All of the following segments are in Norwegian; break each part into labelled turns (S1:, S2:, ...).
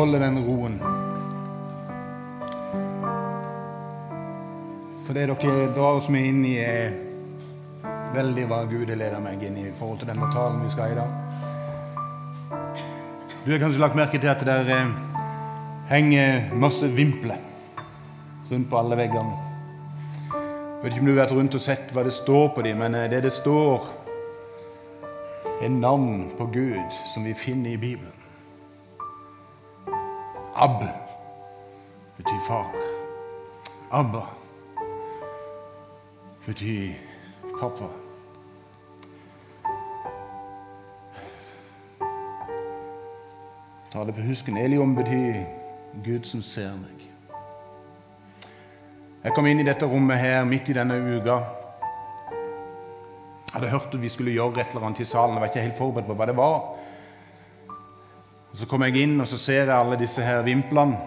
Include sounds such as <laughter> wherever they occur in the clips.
S1: beholde den roen. For det dere drar oss med inn i, er veldig hva Gud leder meg inn i i forhold til denne talen vi skal ha i dag. Du har kanskje lagt merke til at det der, eh, henger masse vimpler rundt på alle veggene. Jeg vet ikke om du har vært rundt og sett hva det står på dem, men eh, det det står, er navn på Gud som vi finner i Bibelen. Ab betyr far. Abba betyr pappa. Ta det på husken. Eliom betyr Gud som ser meg. Jeg kom inn i dette rommet her midt i denne uka. Jeg hadde hørt at vi skulle gjøre et eller annet i salen. Jeg var ikke helt forberedt på hva det var. Og Så kommer jeg inn, og så ser jeg alle disse her vimplene.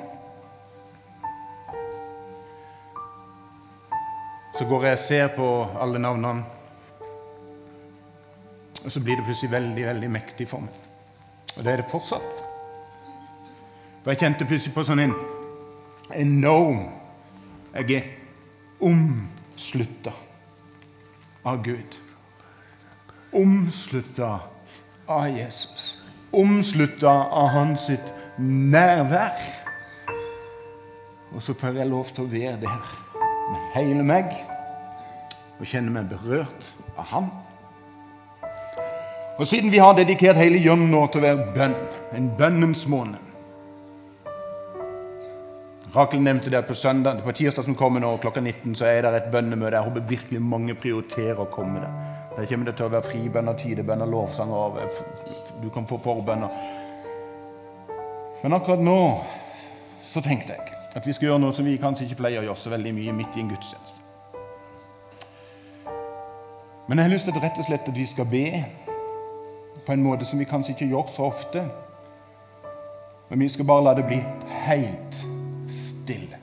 S1: Så går jeg og ser på alle navnene. Og så blir det plutselig veldig, veldig mektig for meg. Og det er det fortsatt. For jeg kjente plutselig på sånn en enorm Jeg er omslutta av Gud. Omslutta av Jesus. Omslutta av hans sitt nærvær. Og så får jeg lov til å være der med hele meg og kjenne meg berørt av Han. Og siden vi har dedikert hele nå til å være bønn, en bønnens måned Rakel nevnte det på søndag, på tirsdag som kommer nå klokka 19, så er det et bønnemøte. Jeg håper virkelig mange prioriterer å komme der. Der kommer det til å være fribønner, tidebønner, lovsanger og Du kan få forbønner. Men akkurat nå så tenkte jeg at vi skal gjøre noe som vi kanskje ikke pleier å gjøre så veldig mye midt i en gudstjeneste. Men jeg har lyst til at rett og slett at vi skal be på en måte som vi kanskje ikke gjør så ofte. Men vi skal bare la det bli helt stille.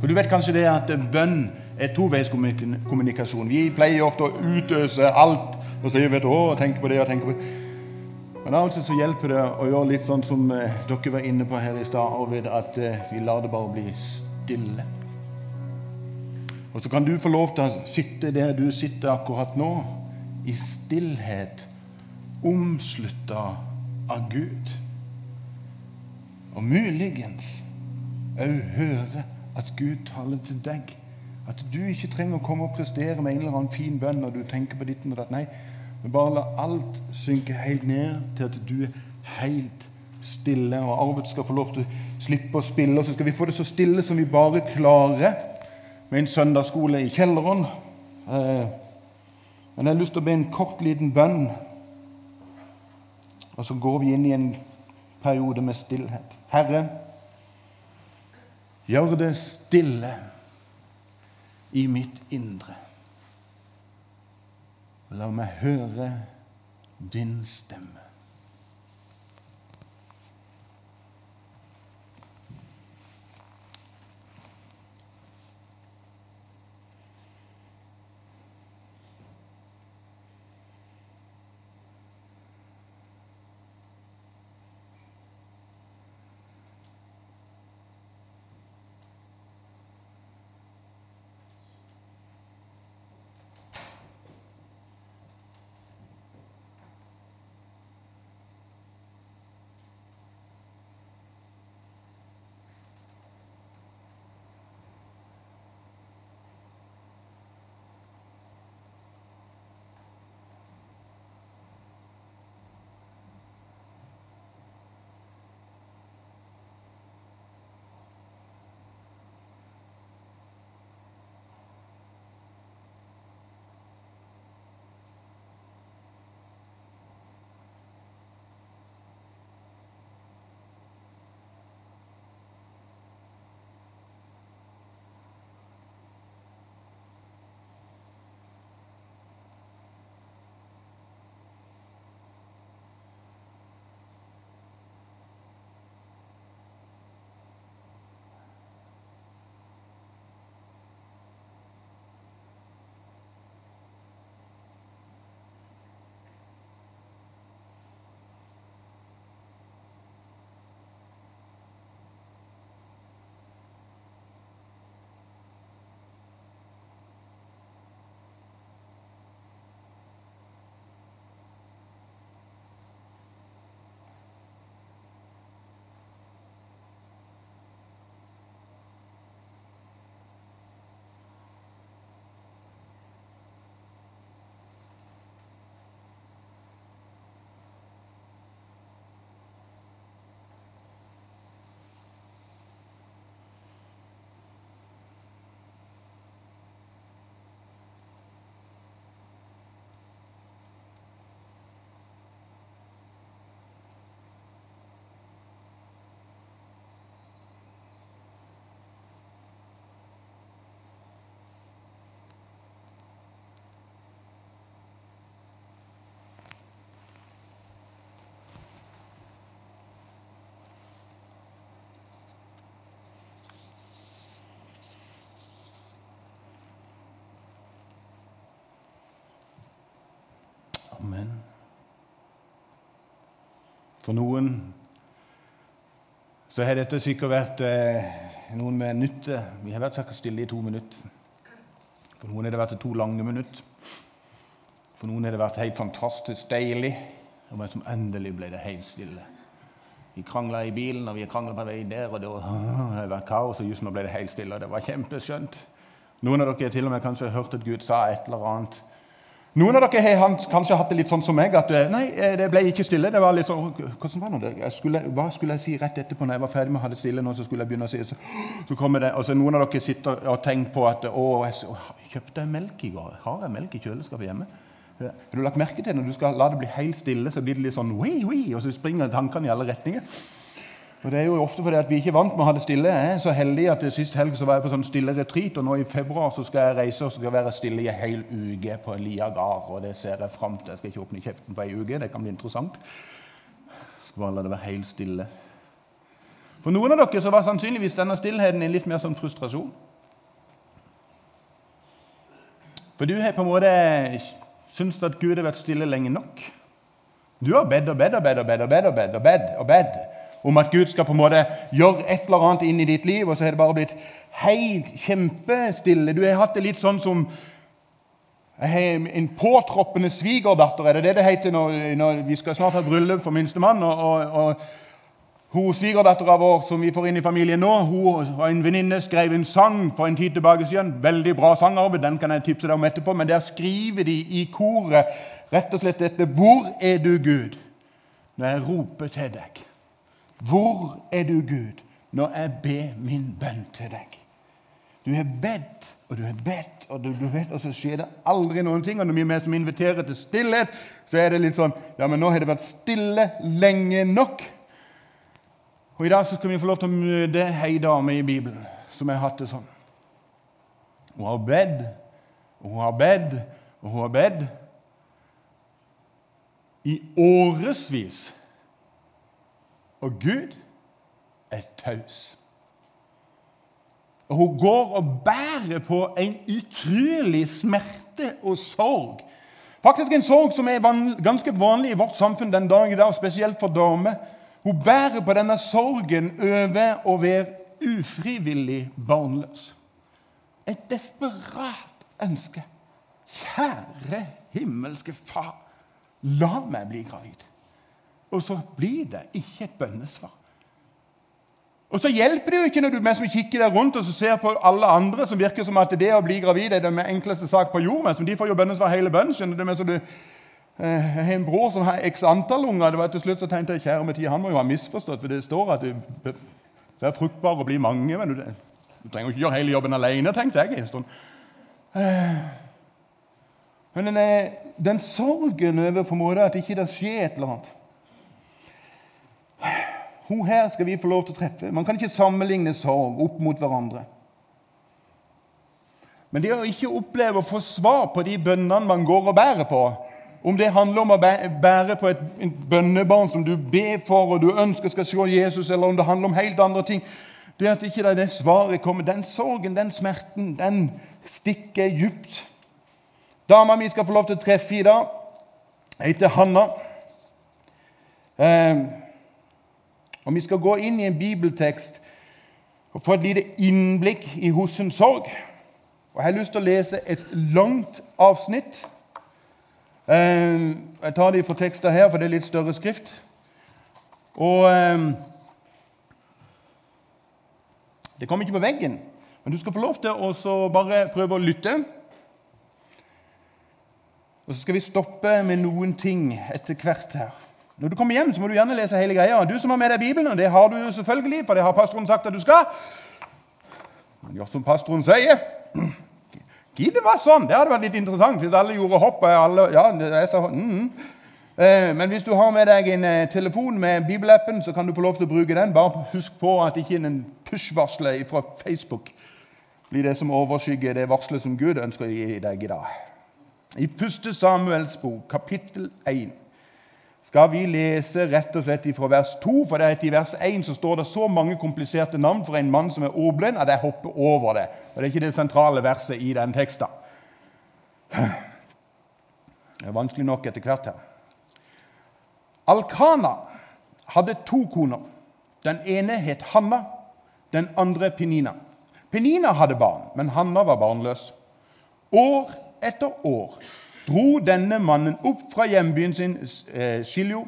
S1: For du vet kanskje det at bønn er toveiskommunikasjon. Vi pleier ofte å utøse alt og si vet å, tenk på det og tenk på det. Men av og til så hjelper det å gjøre litt sånn som eh, dere var inne på her i stad, og ved at eh, vi lar det bare bli stille. Og så kan du få lov til å sitte der du sitter akkurat nå, i stillhet, omslutta av Gud. Og muligens òg høre at Gud taler til deg. At du ikke trenger å komme og prestere med en eller annen fin bønn når du tenker på ditt og datt. Nei, men bare la alt synke helt ned til at du er helt stille. Og Arvid skal få lov til å slippe å spille, og så skal vi få det så stille som vi bare klarer med en søndagsskole i kjelleren. Eh, men jeg har lyst til å be en kort, liten bønn, og så går vi inn i en periode med stillhet. Herre, gjør det stille i mitt indre. La meg høre din stemme. For noen så har dette sikkert vært eh, noen minutter. Vi har vært sikkert stille i to minutter. For noen har det vært to lange minutter. For noen har det vært helt fantastisk deilig. Men som endelig ble det helt stille. Vi krangla i bilen, og vi krangla på vei der, og <laughs> det var, kaos. Og just nå ble det helt stille, og det var kjempeskjønt. Noen av dere har til og med kanskje hørt at Gud sa et eller annet noen av dere har kanskje hatt det litt sånn som meg, at eh, nei, eh, det ble ikke stille. det var litt sånn, hvordan var det? Skulle, hva skulle jeg si rett etterpå når jeg var ferdig med å ha det stille? nå, så skulle jeg begynne å si, så, så kommer det, altså Noen av dere sitter og tenker på at å, jeg, kjøpte jeg melk i går? Har jeg melk i kjøleskapet hjemme? Har du lagt merke til når du skal la det bli helt stille, så blir det litt sånn wii, wii, og så springer tankene i alle retninger? Og Det er jo ofte fordi at vi ikke er vant med å ha det stille. Jeg er så heldig at Sist helg så var jeg på sånn stille retreat, og nå i februar så skal jeg reise og skal være stille i en hel uke på lia gard. Og det ser jeg fram til. Jeg skal ikke åpne kjeften på ei uke, det kan bli interessant. Skal bare la det være helt stille. For noen av dere så var sannsynligvis denne stillheten en litt mer sånn frustrasjon. For du har på en måte syntes at Gud har vært stille lenge nok. Du har bedt og bedt og bedt og bedt og bedt og bedt og bedt og bedt om at Gud skal på en måte gjøre et eller annet inn i ditt liv, og så har det bare blitt helt kjempestille. Du har hatt det litt sånn som en påtroppende svigerdatter, er det det det heter når, når vi skal snart ha bryllup for minstemann? Og, og, og hun Svigerdattera vår som vi får inn i familien nå, hun og en venninne skrev en sang for en tid tilbake siden. Veldig bra sangarbeid, den kan jeg tipse deg om etterpå. Men der skriver de i koret rett og slett dette Hvor er du, Gud, når jeg roper til deg? Hvor er du, Gud, når jeg ber min bønn til deg? Du har bedt og du har bedt, og, du, du vet, og så skjer det aldri noen ting. Og når vi er som inviterer til stillhet, så er det litt sånn Ja, men nå har det vært stille lenge nok. Og I dag så skal vi få lov til å møte ei dame i Bibelen som har hatt det sånn. Hun har bedt, og hun har bedt, og hun har bedt i årevis. Og Gud er taus. Og hun går og bærer på en utrolig smerte og sorg. Faktisk en sorg som er ganske vanlig i vårt samfunn den dag i dag, spesielt for damer. Hun bærer på denne sorgen over å være ufrivillig barnløs. Et desperat ønske. Kjære himmelske Far, la meg bli gravid. Og så blir det ikke et bønnesvar. Og så hjelper det jo ikke når du som kikker deg rundt og ser på alle andre som virker som at det å bli gravid er den enkleste sak på jord. Men de får jo bønnesvar hele bønnen. skjønner du, eh, Jeg har en bror som har x antall unger. det var Til slutt så tenkte jeg kjære med tid, han må jo ha misforstått, for det står at det, er fruktbart å bli mange. Men du, du trenger jo ikke gjøre hele jobben alene, tenkte jeg en stund. Eh, men den, den sorgen over på en måte at ikke det skjer et eller annet hun her skal vi få lov til å treffe. Man kan ikke sammenligne sorg opp mot hverandre. Men det å ikke oppleve å få svar på de bønnene man går og bærer på, om det handler om å bære på et, bønnebarn som du ber for og du ønsker skal se Jesus, eller om det handler om helt andre ting Det at ikke det svaret kommer, den sorgen, den smerten, den stikker djupt. Dama vi skal få lov til å treffe i dag, heter Hanna. Eh, og Vi skal gå inn i en bibeltekst og få et lite innblikk i hosens sorg. Og Jeg har lyst til å lese et langt avsnitt. Eh, jeg tar det fra teksten her, for det er litt større skrift. Og eh, Det kommer ikke på veggen, men du skal få lov til å bare prøve å lytte. Og så skal vi stoppe med noen ting etter hvert her. Når du kommer hjem, så må du gjerne lese hele greia. Du som har med deg Bibelen, og det har du jo selvfølgelig, for det har pastoren sagt at du skal. Men gjør som pastoren sier. <clears throat> Gidde var sånn! Det hadde vært litt interessant hvis alle gjorde hopp. Alle, ja, det så, mm. eh, men hvis du har med deg en eh, telefon med bibelappen, så kan du få lov til å bruke den. Bare husk på at ikke en push-varsler fra Facebook blir det som overskygger det varselet som Gud ønsker å gi deg i dag. I 1. Samuels bok, kapittel 1 skal vi lese rett og slett fra vers 2. For det er i vers 1 så står det så mange kompliserte navn for en mann som er ordblind, at jeg hopper over det. Og Det er ikke det sentrale verset i den teksten. Det er vanskelig nok etter hvert her. Alkana hadde to koner. Den ene het Hanna, den andre Penina. Penina hadde barn, men Hanna var barnløs. År etter år dro denne mannen opp fra hjembyen sin eh, Shiljo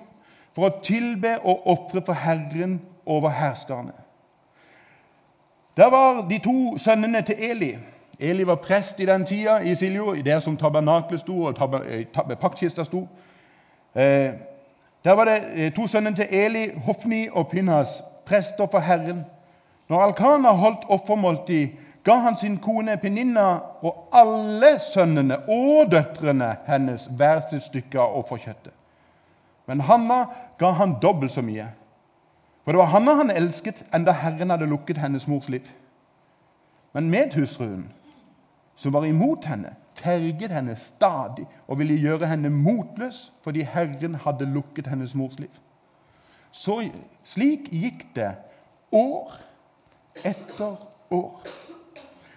S1: for å tilbe og ofre for Herren over herskerne. Der var de to sønnene til Eli. Eli var prest i den tida i Siljo, der som tabernaklet sto og eh, paktkista sto. Eh, der var det eh, to sønnene til Eli, Hofni og Pinhas, prester for Herren. Når Alkana holdt offermåltid, ga han sin kone Peninna og alle sønnene og døtrene hennes hver sitt stykke av offerkjøttet. Men Hanna ga han dobbelt så mye. For det var Hanna han elsket, enda Herren hadde lukket hennes mors liv. Men medhustruen, som var imot henne, terget henne stadig og ville gjøre henne motløs fordi Herren hadde lukket hennes mors liv. Så slik gikk det år etter år.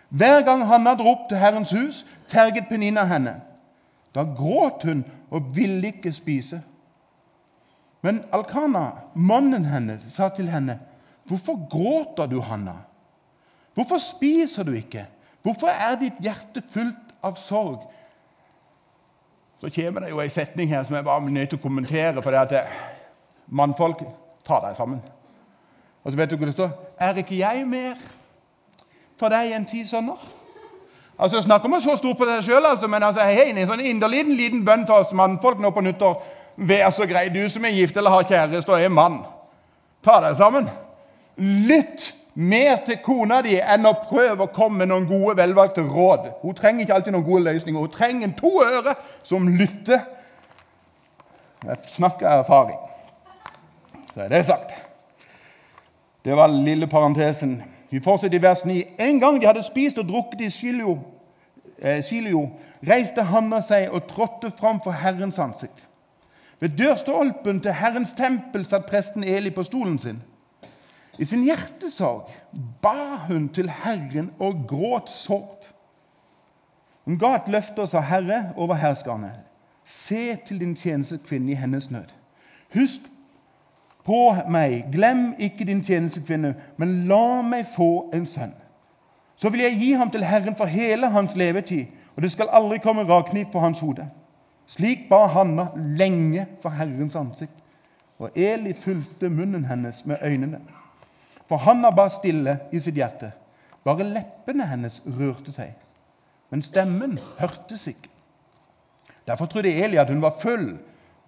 S1: Hver gang Hanna dro opp til Herrens hus, terget Penina henne. Da gråt hun og ville ikke spise. Men Alkana, mannen hennes, sa til henne, 'Hvorfor gråter du, Hanna? Hvorfor spiser du ikke? Hvorfor er ditt hjerte fullt av sorg?' Så kommer det jo ei setning her som jeg bare er nødt til å kommentere. for det at Mannfolk, ta deg sammen. Og så vet du hva det står? Er ikke jeg mer for deg enn ti sønner? Altså, Snakker man så stort på seg sjøl, altså, men altså, hei, en sånn inderlig liten bønn til oss mannfolk nå på nyttår. Vær så grei, du som er gift eller har kjæreste og er mann. Ta deg sammen. Lytt mer til kona di enn å prøve å komme med noen gode, velvalgte råd. Hun trenger ikke alltid noen gode løsninger. Hun trenger to øre som lytter. Jeg snakker erfaring. Så er det sagt. Det var den lille parentesen. Vi fortsetter i vers 9. En gang de hadde spist og drukket i Silio, eh, Silio reiste Hanna seg og trådte fram for Herrens ansikt. Ved dørstolpen til Herrens tempel satt presten Eli på stolen sin. I sin hjertesorg ba hun til Herren og gråt sårt. Hun ga et løfte og sa, 'Herre over herskerne, se til din tjenestekvinne i hennes nød.' 'Husk på meg, glem ikke din tjenestekvinne, men la meg få en sønn.' 'Så vil jeg gi ham til Herren for hele hans levetid, og det skal aldri komme rakkniv på hans hode.' Slik ba Hanna lenge for Herrens ansikt, og Eli fulgte munnen hennes med øynene. For Hanna ba stille i sitt hjerte. Bare leppene hennes rørte seg, men stemmen hørtes ikke. Derfor trodde Eli at hun var full,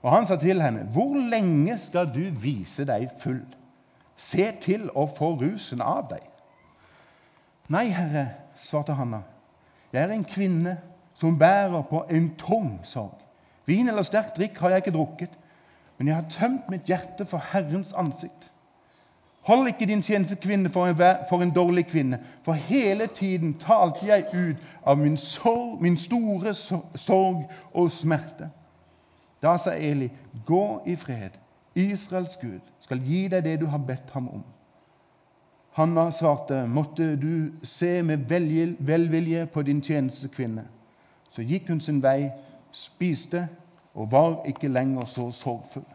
S1: og han sa til henne, 'Hvor lenge skal du vise deg full? Se til å få rusen av deg.' 'Nei, Herre', svarte Hanna, 'jeg er en kvinne som bærer på en tung sorg.' 'Vin eller sterk drikk har jeg ikke drukket, men jeg har tømt mitt hjerte for Herrens ansikt.' Hold ikke din tjenestekvinne for, for en dårlig kvinne, for hele tiden talte jeg ut av min, sorg, min store sorg og smerte. Da sa Eli, gå i fred. Israels Gud skal gi deg det du har bedt ham om. Hanna svarte, måtte du se med velvilje på din tjenestekvinne. Så gikk hun sin vei, spiste og var ikke lenger så sorgfull.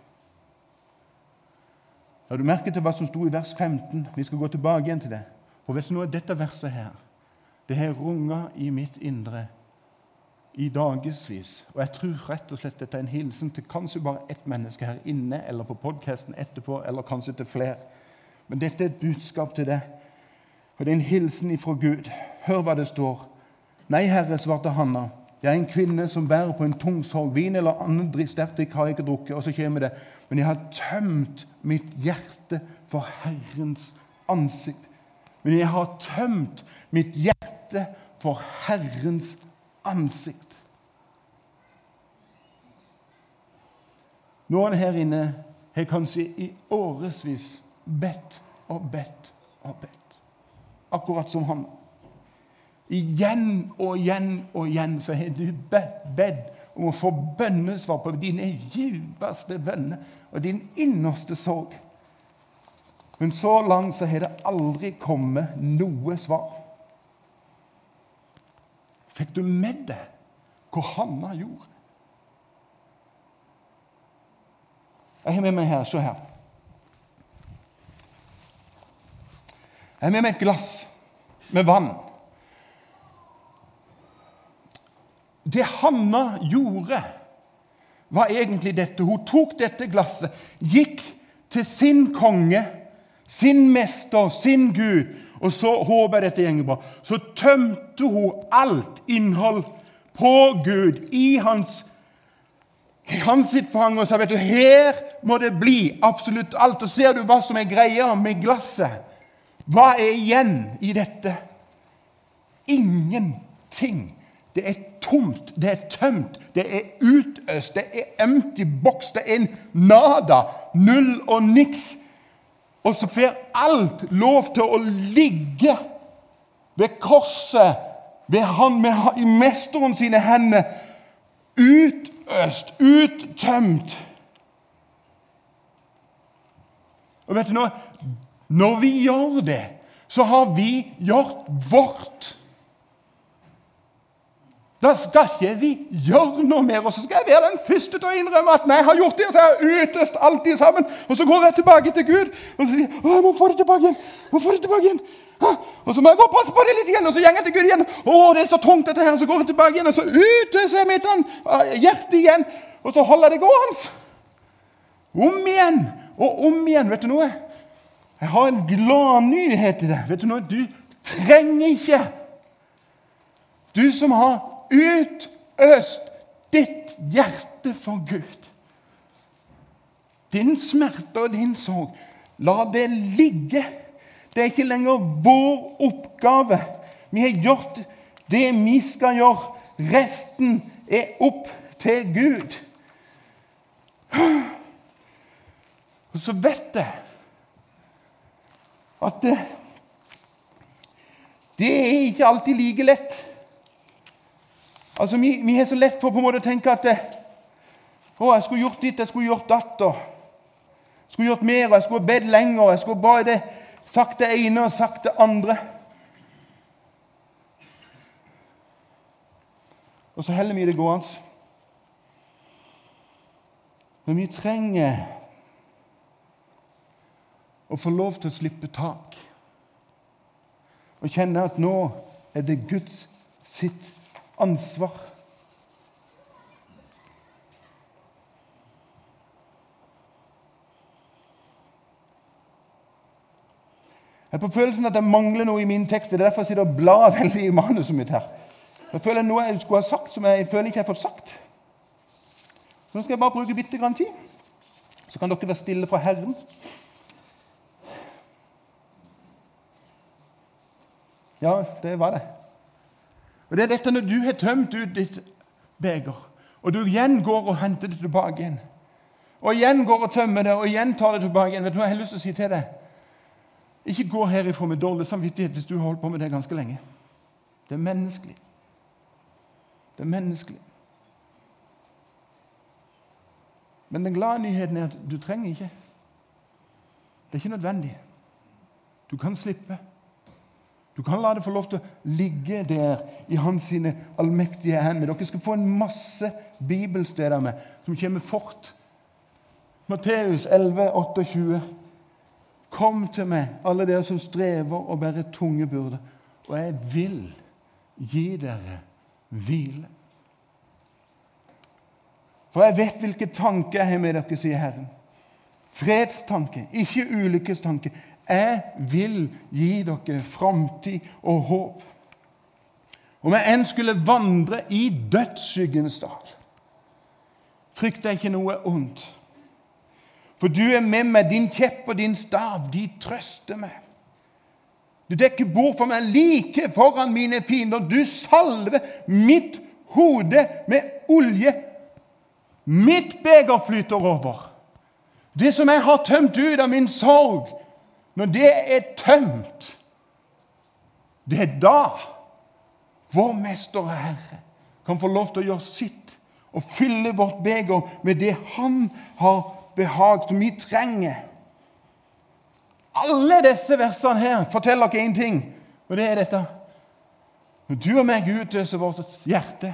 S1: La du merke til hva som sto i vers 15? Vi skal gå tilbake igjen til det. For vet du noe, dette verset her, det har runga i mitt indre i dagevis. Og jeg tror rett og slett dette er en hilsen til kanskje bare ett menneske her inne, eller på podkasten etterpå, eller kanskje til flere. Men dette er et budskap til deg. Og det er en hilsen ifra Gud. Hør hva det står. Nei, Herre, svarte Hanna. Jeg er en kvinne som bærer på en tung sorg. Vin eller annen sterk drikk har jeg ikke drukket. Og så kommer det. Men jeg har tømt mitt hjerte for Herrens ansikt. Men jeg har tømt mitt hjerte for Herrens ansikt. Noen her inne har kanskje i årevis bedt og bedt og bedt. Akkurat som han. Igjen og igjen og igjen så har du bedt om å få bønnesvar på dine djupeste bønner og din innerste sorg. Men så langt så har det aldri kommet noe svar. Fikk du med deg hva Hanna gjorde? Jeg har med meg her. Se her. Jeg har med meg et glass med vann. Det Hanna gjorde, var egentlig dette. Hun tok dette glasset, gikk til sin konge, sin mester, sin Gud, og så håper jeg dette gjenger bra. Så tømte hun alt innhold på Gud i hans i hans sitt fang og sa vet du, her må det bli absolutt alt. Og ser du hva som er greia med glasset? Hva er igjen i dette? Ingenting. Det er tomt, det er tømt, det er utøst, det er empty box, det er nada, null og niks. Og så får alt lov til å ligge ved korset, ved han med i mesteren sine hender, utøst, uttømt. Og vet du noe? Når vi gjør det, så har vi gjort vårt. Da skal ikke vi gjøre noe mer. Og så skal jeg være den første til å innrømme at nei, jeg har gjort det, og så har jeg utøst det sammen. Og så går jeg tilbake til Gud og så sier jeg, å, jeg må få det tilbake igjen. må få det tilbake igjen. Og så må jeg gå og passe på det litt igjen, og så går jeg til Gud igjen. Å, det er så tungt, dette her. Og så går jeg tilbake igjen, og så utøser jeg mitt hjerte igjen. Og så holder jeg det gående. Om igjen og om igjen. Vet du noe? Jeg har en glad nyhet til deg. Vet Du noe? Du trenger ikke Du som har utøst ditt hjerte for Gud. Din smerte og din sorg, la det ligge. Det er ikke lenger vår oppgave. Vi har gjort det vi skal gjøre. Resten er opp til Gud. Og så vet jeg at det, det er ikke alltid like lett. Altså, vi, vi har så lett for på en måte å tenke at det, å, jeg skulle gjort ditt, jeg skulle gjort datt. Jeg skulle gjort mer, jeg skulle bedt lenger. Jeg skulle bare det, sagt det ene og sagt det andre. Og så heller vi det gående. Men vi trenger å få lov til å slippe tak og kjenne at nå er det Guds sitt ansvar. Jeg på følelsen at det mangler noe i min tekst. Det er derfor jeg sitter og blar veldig i manuset mitt. her. Jeg føler noe jeg skulle ha sagt, som jeg føler ikke jeg har fått sagt. Så Nå skal jeg bare bruke bitte grann tid. Så kan dere være stille fra Herren. Ja, det var det. Og Det er dette når du har tømt ut ditt beger, og du igjen går og henter det tilbake igjen. Og igjen går og tømmer det, og igjen tar det tilbake igjen. Vet du hva jeg har lyst til å si til deg? Ikke gå herifra med dårlig samvittighet hvis du har holdt på med det ganske lenge. Det er menneskelig. Det er menneskelig. Men den glade nyheten er at du trenger ikke. Det er ikke nødvendig. Du kan slippe. Du kan la det få lov til å ligge der i hans sine allmektige hender. Dere skal få en masse bibelsteder med som kommer fort. Matteus 11, 28. Kom til meg, alle dere som strever og bærer tunge byrder, og jeg vil gi dere hvile. For jeg vet hvilke tanker jeg har med dere, sier Herren. Fredstanke, ikke ulykkestanke. Jeg vil gi dere framtid og håp. Om jeg enn skulle vandre i dødsskyggens dal, frykter jeg ikke noe ondt. For du er med meg, din kjepp og din stav, de trøster meg. Du dekker bord for meg like foran mine fiender. Du salver mitt hode med olje. Mitt beger flyter over. Det som jeg har tømt ut av min sorg, når det er tømt, det er da vår Mester og Herre kan få lov til å gjøre sitt og fylle vårt beger med det Han har behag, som vi trenger. Alle disse versene her forteller dere én ting, og det er dette. Når du og meg utøser vårt hjerte,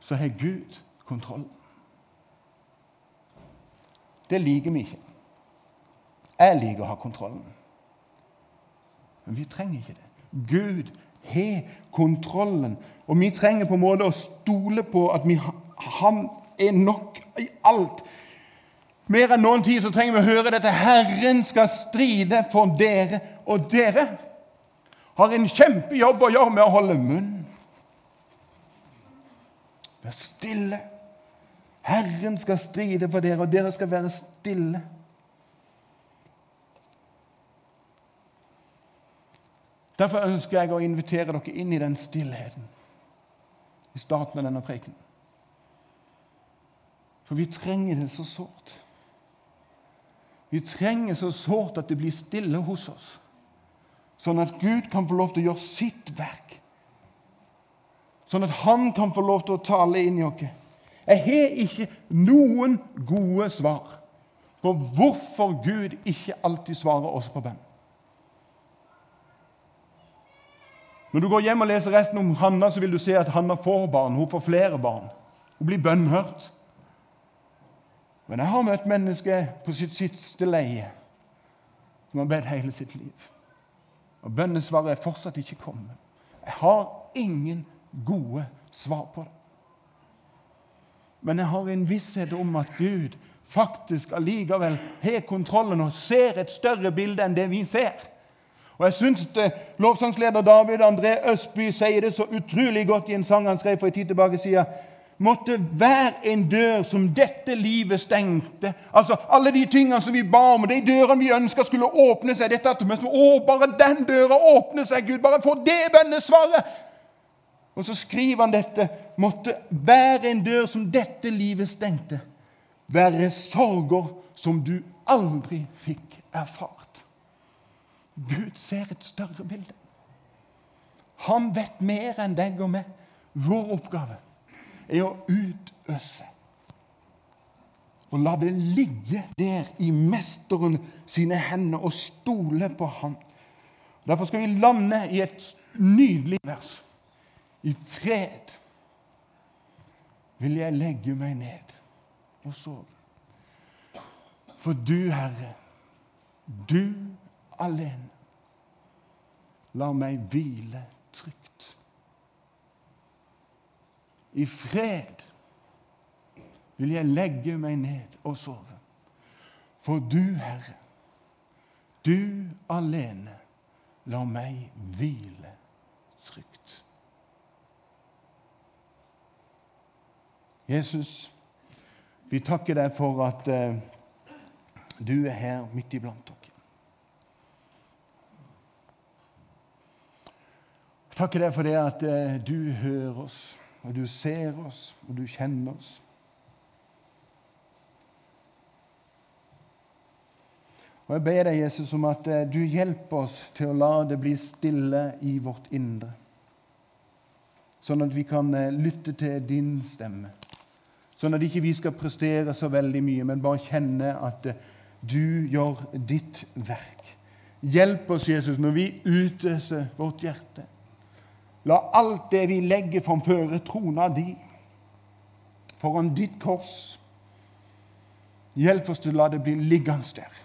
S1: så har Gud kontrollen. Det liker vi ikke. Jeg liker å ha kontrollen. Men vi trenger ikke det. Gud har kontrollen. Og vi trenger på en måte å stole på at vi, han er nok i alt. Mer enn noen tid så trenger vi å høre dette. Herren skal stride for dere, og dere har en kjempejobb å gjøre med å holde munn. Vær stille. Herren skal stride for dere, og dere skal være stille. Derfor ønsker jeg å invitere dere inn i den stillheten i starten av denne preken. For vi trenger det så sårt. Vi trenger så sårt at det blir stille hos oss, sånn at Gud kan få lov til å gjøre sitt verk. Sånn at Han kan få lov til å tale inn i oss. Jeg har ikke noen gode svar på hvorfor Gud ikke alltid svarer oss på bønn. Når du går hjem og leser resten om Hanna, så vil du se at Hanna får barn. Hun får flere barn. Hun blir bønnhørt. Men jeg har møtt mennesker på sitt siste leie som har bedt hele sitt liv. Og bønnesvaret er fortsatt ikke kommet. Jeg har ingen gode svar på det. Men jeg har en visshet om at Gud faktisk allikevel har kontrollen og ser et større bilde enn det vi ser. Og Jeg syns lovsangsleder David André Østby sier det så utrolig godt i en sang han skrev for en tid tilbake. sier Måtte hver en dør som dette livet stengte Altså Alle de tingene som vi ba om, de dørene vi ønska skulle åpne seg dette at å, Bare den døra åpner seg, Gud! Bare få det bønnesvaret! Og så skriver han dette. Måtte hver en dør som dette livet stengte, være sorger som du aldri fikk erfart. Gud ser et større bilde. Han vet mer enn deg og meg. Vår oppgave er å utøse. Og la det ligge der i mesteren sine hender og stole på ham. Derfor skal vi lande i et nydelig vers. I fred vil jeg legge meg ned og sove. For du, Herre, du alene. La meg hvile trygt. I fred vil jeg legge meg ned og sove. For du, Herre, du alene, la meg hvile trygt. Jesus, vi takker deg for at uh, du er her midt iblant oss. Takker deg for det at eh, du hører oss, og du ser oss, og du kjenner oss. Og Jeg ber deg, Jesus, om at eh, du hjelper oss til å la det bli stille i vårt indre. Sånn at vi kan eh, lytte til din stemme. Sånn at ikke vi skal prestere så veldig mye, men bare kjenne at du gjør ditt verk. Hjelp oss, Jesus, når vi utøser vårt hjerte. La alt det vi legger framføre trona di, foran ditt kors. Hjelp oss til å la det bli liggende der.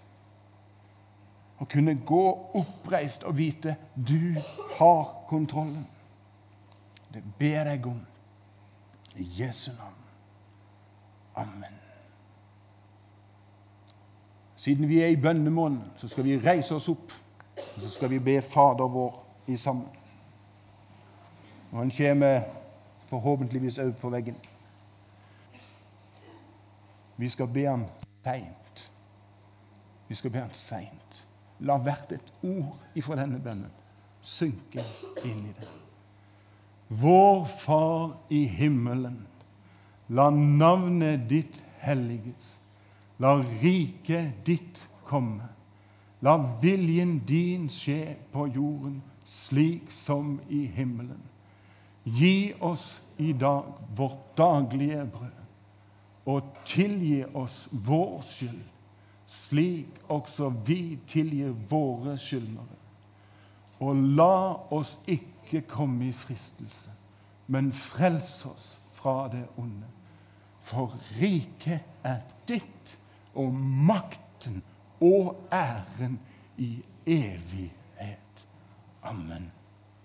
S1: Å kunne gå oppreist og vite du har kontrollen. Det ber jeg om. I Jesu navn. Amen. Siden vi er i bønnemåneden, så skal vi reise oss opp og så skal vi be Fader vår i sammen. Og han kommer forhåpentligvis òg på veggen. Vi skal be han seint. Vi skal be han seint. La hvert et ord ifra denne bønnen synke inn i det. Vår Far i himmelen. La navnet ditt helliges. La riket ditt komme. La viljen din skje på jorden slik som i himmelen. Gi oss i dag vårt daglige brød, og tilgi oss vår skyld, slik også vi tilgir våre skyldnere. Og la oss ikke komme i fristelse, men frels oss fra det onde. For riket er ditt, og makten og æren i evighet. Amen.